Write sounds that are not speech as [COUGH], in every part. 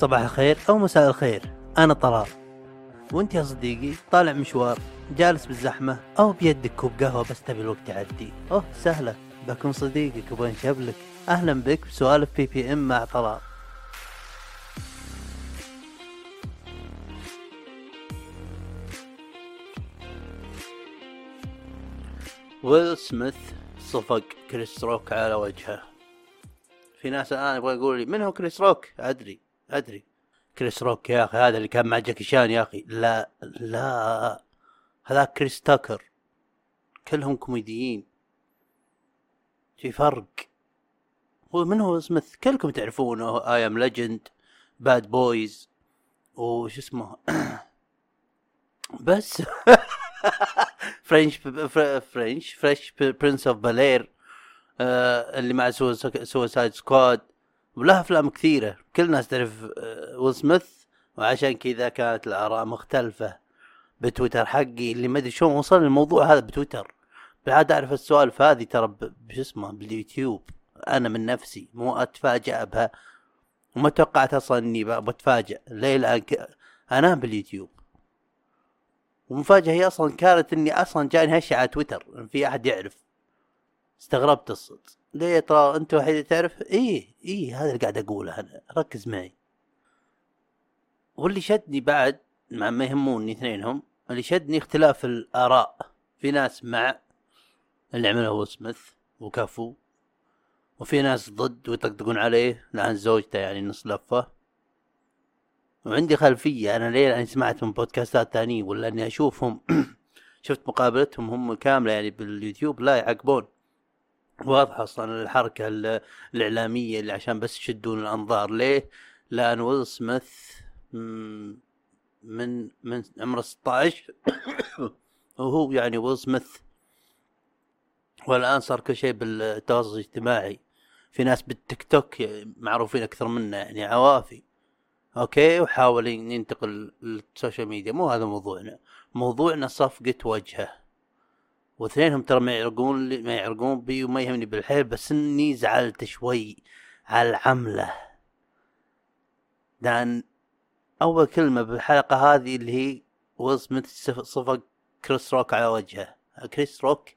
صباح الخير أو مساء الخير. أنا طلال. وأنت يا صديقي طالع مشوار جالس بالزحمة أو بيدك كوب قهوة بس تبي الوقت يعدي. أوه سهلة. بكون صديقك وبينشبلك أهلا بك بسوالف BPM مع طلال. ويل سميث صفق كريس روك على وجهه. في ناس الآن يبغى يقول لي من هو كريس روك؟ أدري. أدري. كريس روك يا أخي هذا اللي كان مع جاكي شان يا أخي. لا لا. هذاك كريس تاكر. كلهم كوميديين. في فرق. هو من هو سميث كلكم تعرفونه. I Am Legend Bad Boys وش اسمه؟ [COUGHS] بس. Fresh Fresh Fresh Prince of Bel-Air اللي مع Suicide Squad وله أفلام كثيرة. كل الناس تعرف آه، ويل سميث وعشان كذا كانت الآراء مختلفة بتويتر حقي. اللي ما أدري شلون وصل الموضوع هذا بتويتر. بالعاده أعرف السوالف هذه ترى بش اسمه باليوتيوب. أنا من نفسي مو أتفاجأ بها. وما توقعت أصلا إني بتفاجأ. ليه؟ الان أنا باليوتيوب. ومفاجأة هي أصلا كانت إني أصلا جاني هشة على تويتر. في أحد يعرف. استغربت الصدق. ليه ترى أنت وحيد تعرف؟ إيه إيه هذا اللي قاعد أقوله أنا. ركز معي. واللي شدني بعد مع ما يهموني اثنينهم اللي شدني اختلاف الآراء. في ناس مع اللي عمله هو سميث وكفو وفي ناس ضد ويطقطقون عليه لعن زوجته يعني نص لفة. وعندي خلفية أنا ليه لاني سمعت من بودكاستات ثانية ولا إني أشوفهم؟ [CLEARS THROAT] شفت مقابلتهم هم كاملة يعني باليوتيوب لا يعقبون. واضحة أصلا الحركة الإعلامية اللي عشان بس يشدون الأنظار. ليه؟ لأن ويل سميث من من عمره 16 [COUGHS] وهو يعني ويل سميث. والآن صار كل شيء بالتواصل الاجتماعي. في ناس بالتيك توك معروفين أكثر منه يعني عوافي. okay؟ وحاول ينتقل لل social media. مو هذا موضوعنا. موضوعنا صفقة وجهه. واثنينهم ترى ما يفرقون ما يفرقون بي وما يهمني بالحيل بس إني زعلت شوي على العملة. لأن أول كلمة بالحلقة هذه اللي هي ويل صفق كريس روك على وجهه. كريس روك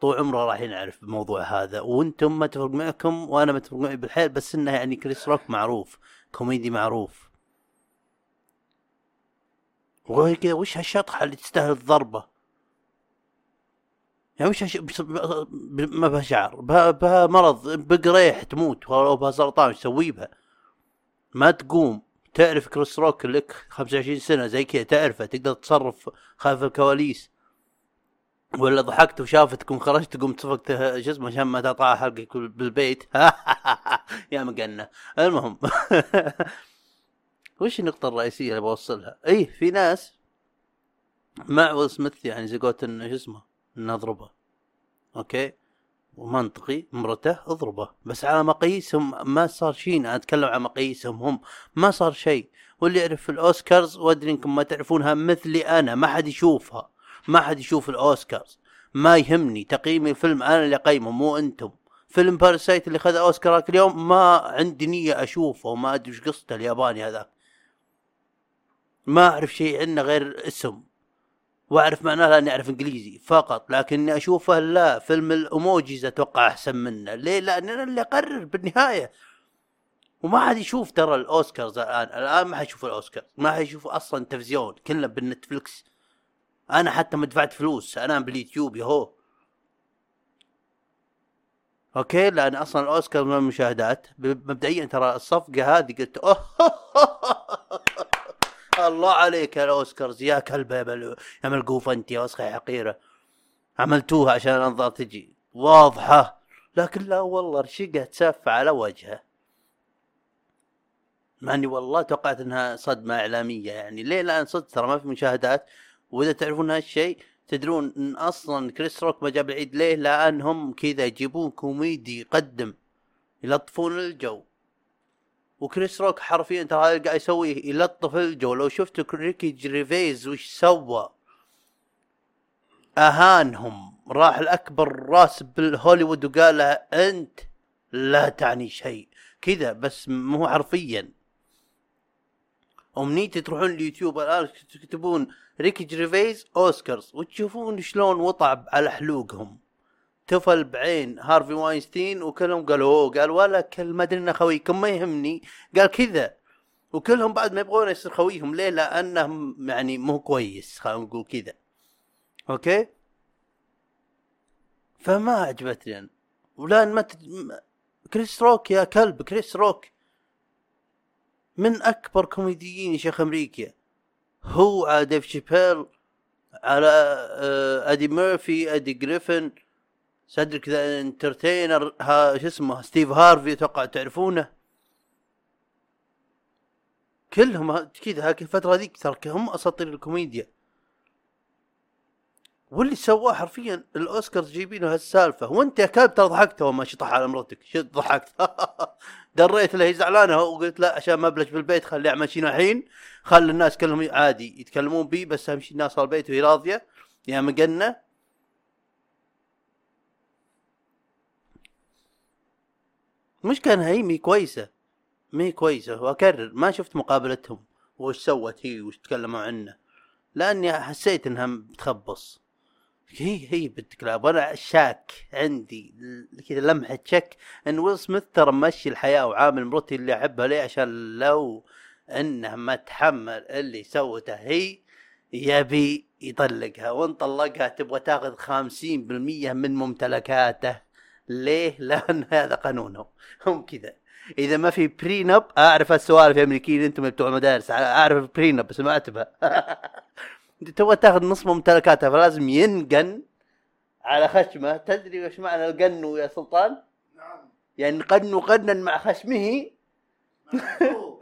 طول عمره راح ينعرف بالموضوع هذا وأنتم ما تفرق معكم وأنا ما تفرق معي بالحيل بس إنه يعني كريس روك معروف كوميدي معروف. وهي كذا وش هالشطحة اللي تستاهل الضربة؟ يعني وش. ما بها شعر بها, بها مرض بقريح تموت أو بها سرطان إيش تسوي بها؟ ما تقوم. تعرف كريس روك لك 25 سنة زي كذا تعرفه تقدر تتصرف خلف الكواليس. ولا ضحكت وشافتكم خرجت تقوم تصفق شو اسمه عشان ما تقطع حلقك بالبيت. [LAUGHS] يا مقنة المهم. [LAUGHS] وش النقطة الرئيسية اللي بوصلها؟ اي في ناس مع ويل سميث يعني زي انه شو اسمه نضربه. أوكي؟ ومنطقي مرته اضربه. بس على مقاييسهم ما صار شيء أنا أتكلم عن مقاييسهم هم. ما صار شيء واللي يعرف الأوسكارز وأدري إنكم ما تعرفونها مثلي أنا. ما حد يشوفها. ما حد يشوف الأوسكارز. ما يهمني. تقييم الفيلم أنا اللي أقيمه مو أنتم. فيلم Parasite اللي خذ اوسكار اليوم ما عندي نية أشوفه. وما أدري إيش قصته الياباني هذا ما أعرف شيء عنه غير اسم. وأعرف معناه لاني أعرف إنجليزي فقط لكني أشوفه لا فيلم ال emojis أتوقع أحسن منه. ليه؟ لأن أنا اللي أقرر بالنهاية. وما حد يشوف ترى الأوسكارز الآن. الآن ما حد يشوف الاوسكار ما حد يشوف أصلا تلفزيون كله بالنتفلكس أنا حتى ما دفعت فلوس أنا باليوتيوب يهو okay؟ لأن أصلا الأوسكار من المشاهدات. مبدئيا ترى الصفقة هذه قلت أوه! [LAUGHS] الله عليك يا الاوسكارز يا كلب يا ملقوفة أنت يا وسخه حقيرة. عملتوها عشان الأنظار تجي. واضحة. لكن لا والله رشقه كف على وجهه. مع اني والله توقعت إنها صدمة إعلامية يعني. ليه؟ لأن صدق ترى ما في مشاهدات. وإذا تعرفون هالشيء تدرون إن أصلا كريس روك ما جاب العيد ليه؟ لأنهم كذا يجيبون كوميدي يقدم. يلطفون الجو. وكريس روك حرفيا ترى هذا قاعد يسويه يلطف الجو. لو شفتوا ريكي جيرفيز وش سوى أهانهم. راح الأكبر راس بالهوليوود وقال أنت لا تعني شيء. كذا بس مو حرفيا. أمنيتي تروحون اليوتيوب الآن تكتبون ريكي جريفيز أوسكارز. وتشوفون شلون وطع على حلوقهم. تفل بعين هارفي واينستين وكلهم قالوا أوه قال ولا كلمة أدري انه خويكم ما يهمني. قال كذا. وكلهم بعد ما يبغون يصير خويهم. ليه؟ لأنه يعني مو كويس خلينا نقول كذا. أوكي؟ فما عجبتني أنا. ولان ما تد... كريس روك يا كلب كريس روك. من أكبر كوميديين يا شيخ أمريكا. هو على ديف شيبيل على أدي ميرفي أدي جريفن. سدريك the Entertainer ها شو اسمه ستيف هارفي أتوقع تعرفونه. كلهم كذا هاك الفترة ذيك ترى هم أساطير الكوميديا. واللي سواه حرفيا الأوسكارز جايبينه هالسالفة. وانت يا كلب ترى ضحكت ما شطح على مرتك. شو ضحكت؟ [LAUGHS] دريت له هي زعلانة وقلت لا عشان ما أبلش بالبيت خليه يعمل شيء الحين. خلي الناس كلهم عادي يتكلمون بي بس أهم شيء الناس البيت وهي راضية. يا مقنة. مش كان هي مي كويسة مي كويسة. واكرر ما شفت مقابلتهم وش سوت هي وش تكلموا عنه. لأني حسيت إنها بتخبص. هي هي بالكلاب وأنا شاك عندي كذا لمحة شك إن ويل سميث ترى مشي الحياة وعامل مرتي اللي احبها ليه؟ عشان لو إنه ما تحمل اللي سوته هي يبي يطلقها. وإن طلقها تبغى تاخذ خمسين بالمية من ممتلكاته. ليه؟ [LAUGHS] لأن هذا قانونهم؟ هم كذا. إذا ما في برينب أعرف السوالف الامريكيين أنتم بتوع المدارس أعرف البرينب بس ما اتبه [LAUGHS] تبغى تاخذ نص ممتلكاتها فلازم ينقن على خشمه. تدري وش معنى القن يا سلطان؟ نعم. يعني قن قنا مع خشمه؟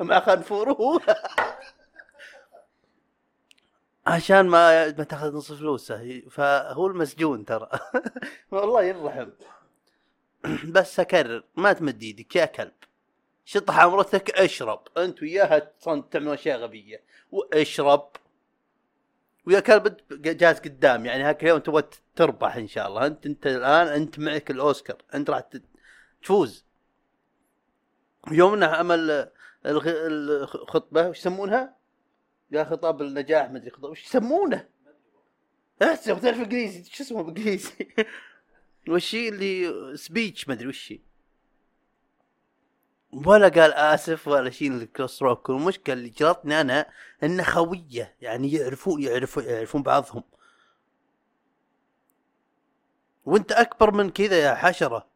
مع [LAUGHS] خنفوره. عشان ما ما تاخذ نص فلوسه فهو المسجون ترى. والله يرحم. [CLEARS THROAT] بس أكرر ما تمد إيدك يا كلب. شطح عمرتك اشرب. أنت وياها تعمل أشياء غبية. واشرب. ويا كلب جالس قدام. يعني هاك اليوم تبغى تربح إن شاء الله. أنت أنت الآن أنت معك الأوسكار. أنت راح تفوز. يوم إنه عمل الخطبة وش يسمونها؟ قال خطاب النجاح مدري خطاب وش يسمونه؟ احسب تعرف انجليزي شو اسمه بالإنجليزي؟ [LAUGHS] وش اللي speech مدري وش ولا قال آسف ولا شيء لكريس روك والمشكلة اللي قهرتني أنا إنه خوية يعني يعرفون يعرفون يعرفون بعضهم. وأنت أكبر من كذا يا حشرة.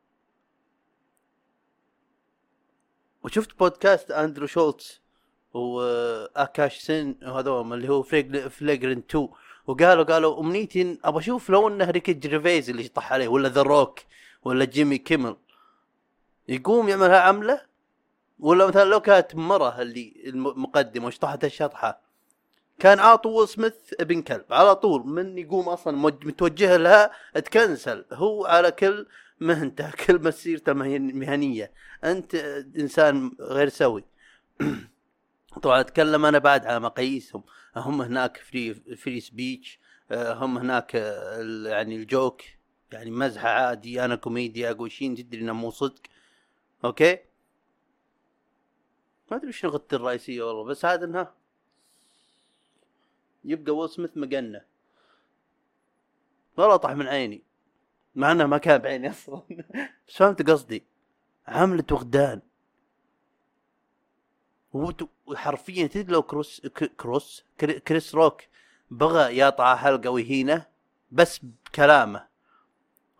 وشفت بودكاست أندرو شولتز واكاش سينغ وهذول اللي هو فليجرن 2 وقالوا قالوا أمنيتي أبغى أشوف لو إنه ريكي جريفيز اللي يشطح عليه ولا ذا روك ولا جيمي كيمل يقوم يعملها عملة؟ ولا مثلا لو كانت مرة اللي المقدمه وشطحت الشطحه كان عاطوا ويل سميث ابن كلب على طول من يقوم أصلا متوجه لها تكنسل هو على كل مهنته [LAUGHS] كل مسيرته المهنيه أنت إنسان غير سوي. [CLEARS THROAT] طبعا أتكلم أنا بعد على مقاييسهم. هم هناك free free speech هم هناك يعني ال joke يعني مزحة عادي أنا كوميديا أقول شيء تدري إنه مو صدق. أوكي؟ ما أدري وش نقطتي الرئيسية والله بس هذا إنها يبقى ويل سميث مقنع. والله طاح من عيني. مع انه ما كان بعيني أصلا. [LAUGHS] بس فهمت قصدي. عملة وغدان. وحرفيا تدري لو كروس كروس كريس روك بغى يقطع حلقه ويهينه بس بكلامه.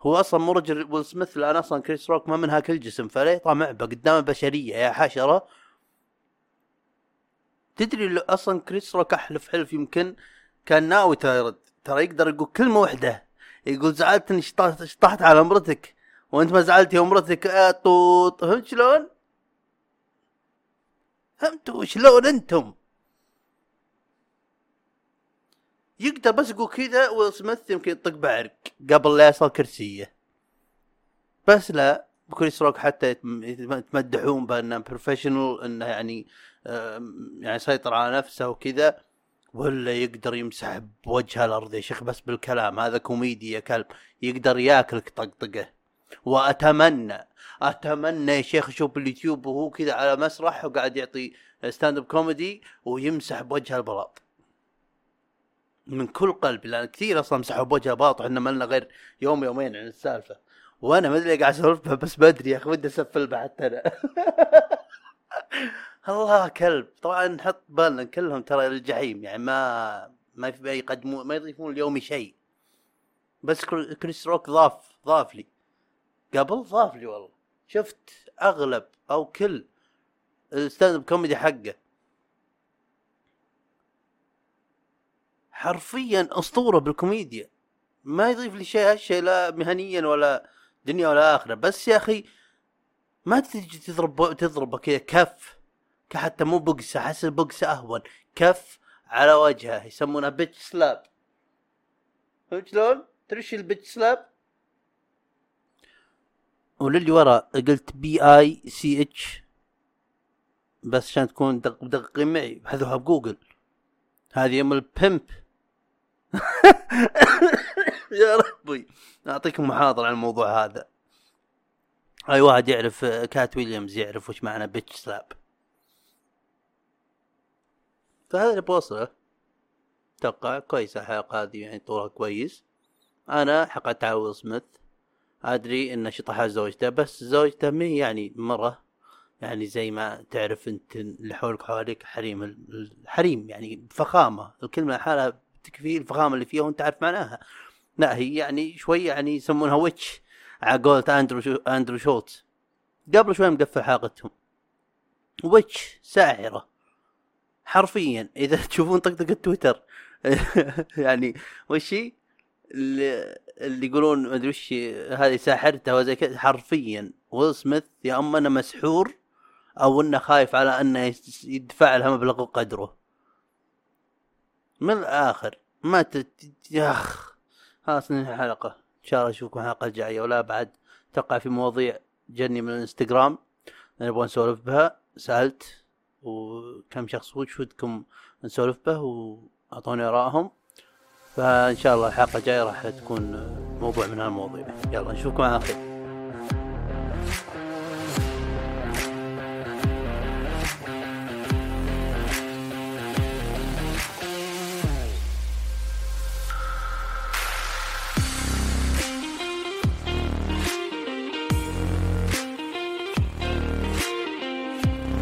هو أصلا مو رجل ويل سميث لأن أصلا كريس روك ما من هاك الجسم فليه؟ معبه قدام البشريه يا حشرة. تدري أصلا كريس روك أحلف حلف يمكن كان ناوي ترى يرد ترى يقدر يقول كلمة واحدة يقول زعلت اني شطحت على مرتك وأنت ما زعلت يا مرتك يا طوط. فهمت شلون؟ فهمتوا شلون أنتم؟ يقدر بس يقول كذا ويل سميث يمكن يطق بعرق قبل لا يصل كرسيه. بس لا كريس روك حتى يتمدحون بأنه professional إنه يعني يعني يسيطر على نفسه وكذا ولا يقدر يمسح بوجه الأرض يا شيخ بس بالكلام. هذا كوميدي يا كلب. يقدر ياكلك طقطقة. وأتمنى أتمنى يا شيخ أشوف باليوتيوب وهو كذا على مسرح وقاعد يعطي stand up comedy ويمسح بوجه البلاط. من كل قلب لأن كثير أصلا مسحوا بوجه البلاط وحنا ما لنا غير يوم يومين عن السالفة. وأنا ما أدري قاعد أسولف بس بدري يا أخي ودي أسفل حتى أنا [LAUGHS] الله كلب. طبعا نحط بالنا كلهم ترى الجحيم يعني ما ما يقدمون ما يضيفون اليومي شيء. بس كريس روك ضاف ضاف لي. قبل ضاف لي والله. شفت أغلب أو كل ال stand up comedy حقه. حرفيا أسطورة بالكوميديا. ما يضيف لي شيء هالشيء لا مهنيا ولا دنيا ولا آخرة. بس يا أخي ما تجي تضرب تضربه كذا كف. حتى مو بقسه أحس البقسه أهون. كف على وجهه يسمونها بيتش سلاب. فهمت شلون؟ تدري البيتش سلاب؟ وللي ورا قلت بي اي سي اتش بس عشان تكون دق دقيقين معي بحذوها بجوجل. هذه يوم البيمب [COUGHS] يا ربي. أعطيكم محاضرة عن الموضوع هذا. أي واحد يعرف كات ويليامز يعرف وش معنى bitch slap فهذا اللي بوصله. أتوقع كويسة الحلقة هذه يعني طولها كويس. أنا حقت على ويل سميث أدري انه شطحها زوجته بس زوجته مي يعني مرة يعني زي ما تعرف أنت اللي حولك حواليك حريم الحريم يعني فخامة الكلمة حالها تكفي الفخامة اللي فيها وأنت عارف معناها. لا هي يعني شوي يعني يسمونها witch على أندرو شو أندرو شولتز. قبل شوي مقفل حلقتهم. witch ساحرة. حرفيا إذا [LAUGHS] تشوفون طقطقة تويتر. [LAUGHS] يعني وش اللي, اللي يقولون ما أدري وش هذه ساحرته وزي كذا حرفيا. ويل سميث يا أما أنه مسحور أو أنه خايف على أنه يدفع لها مبلغ قدره. من الآخر ما. ياخ خلاص ننهي الحلقة. إن شاء الله أشوفكم الحلقة الجاية. ولا بعد توقع في مواضيع جني من الإنستغرام. نبغى نسولف بها. سألت وكم شخص وش ودكم نسولف به وأعطوني آرائهم. فإن شاء الله الحلقة الجاية راح تكون موضوع من هالمواضيع. يلا نشوفكم على خير.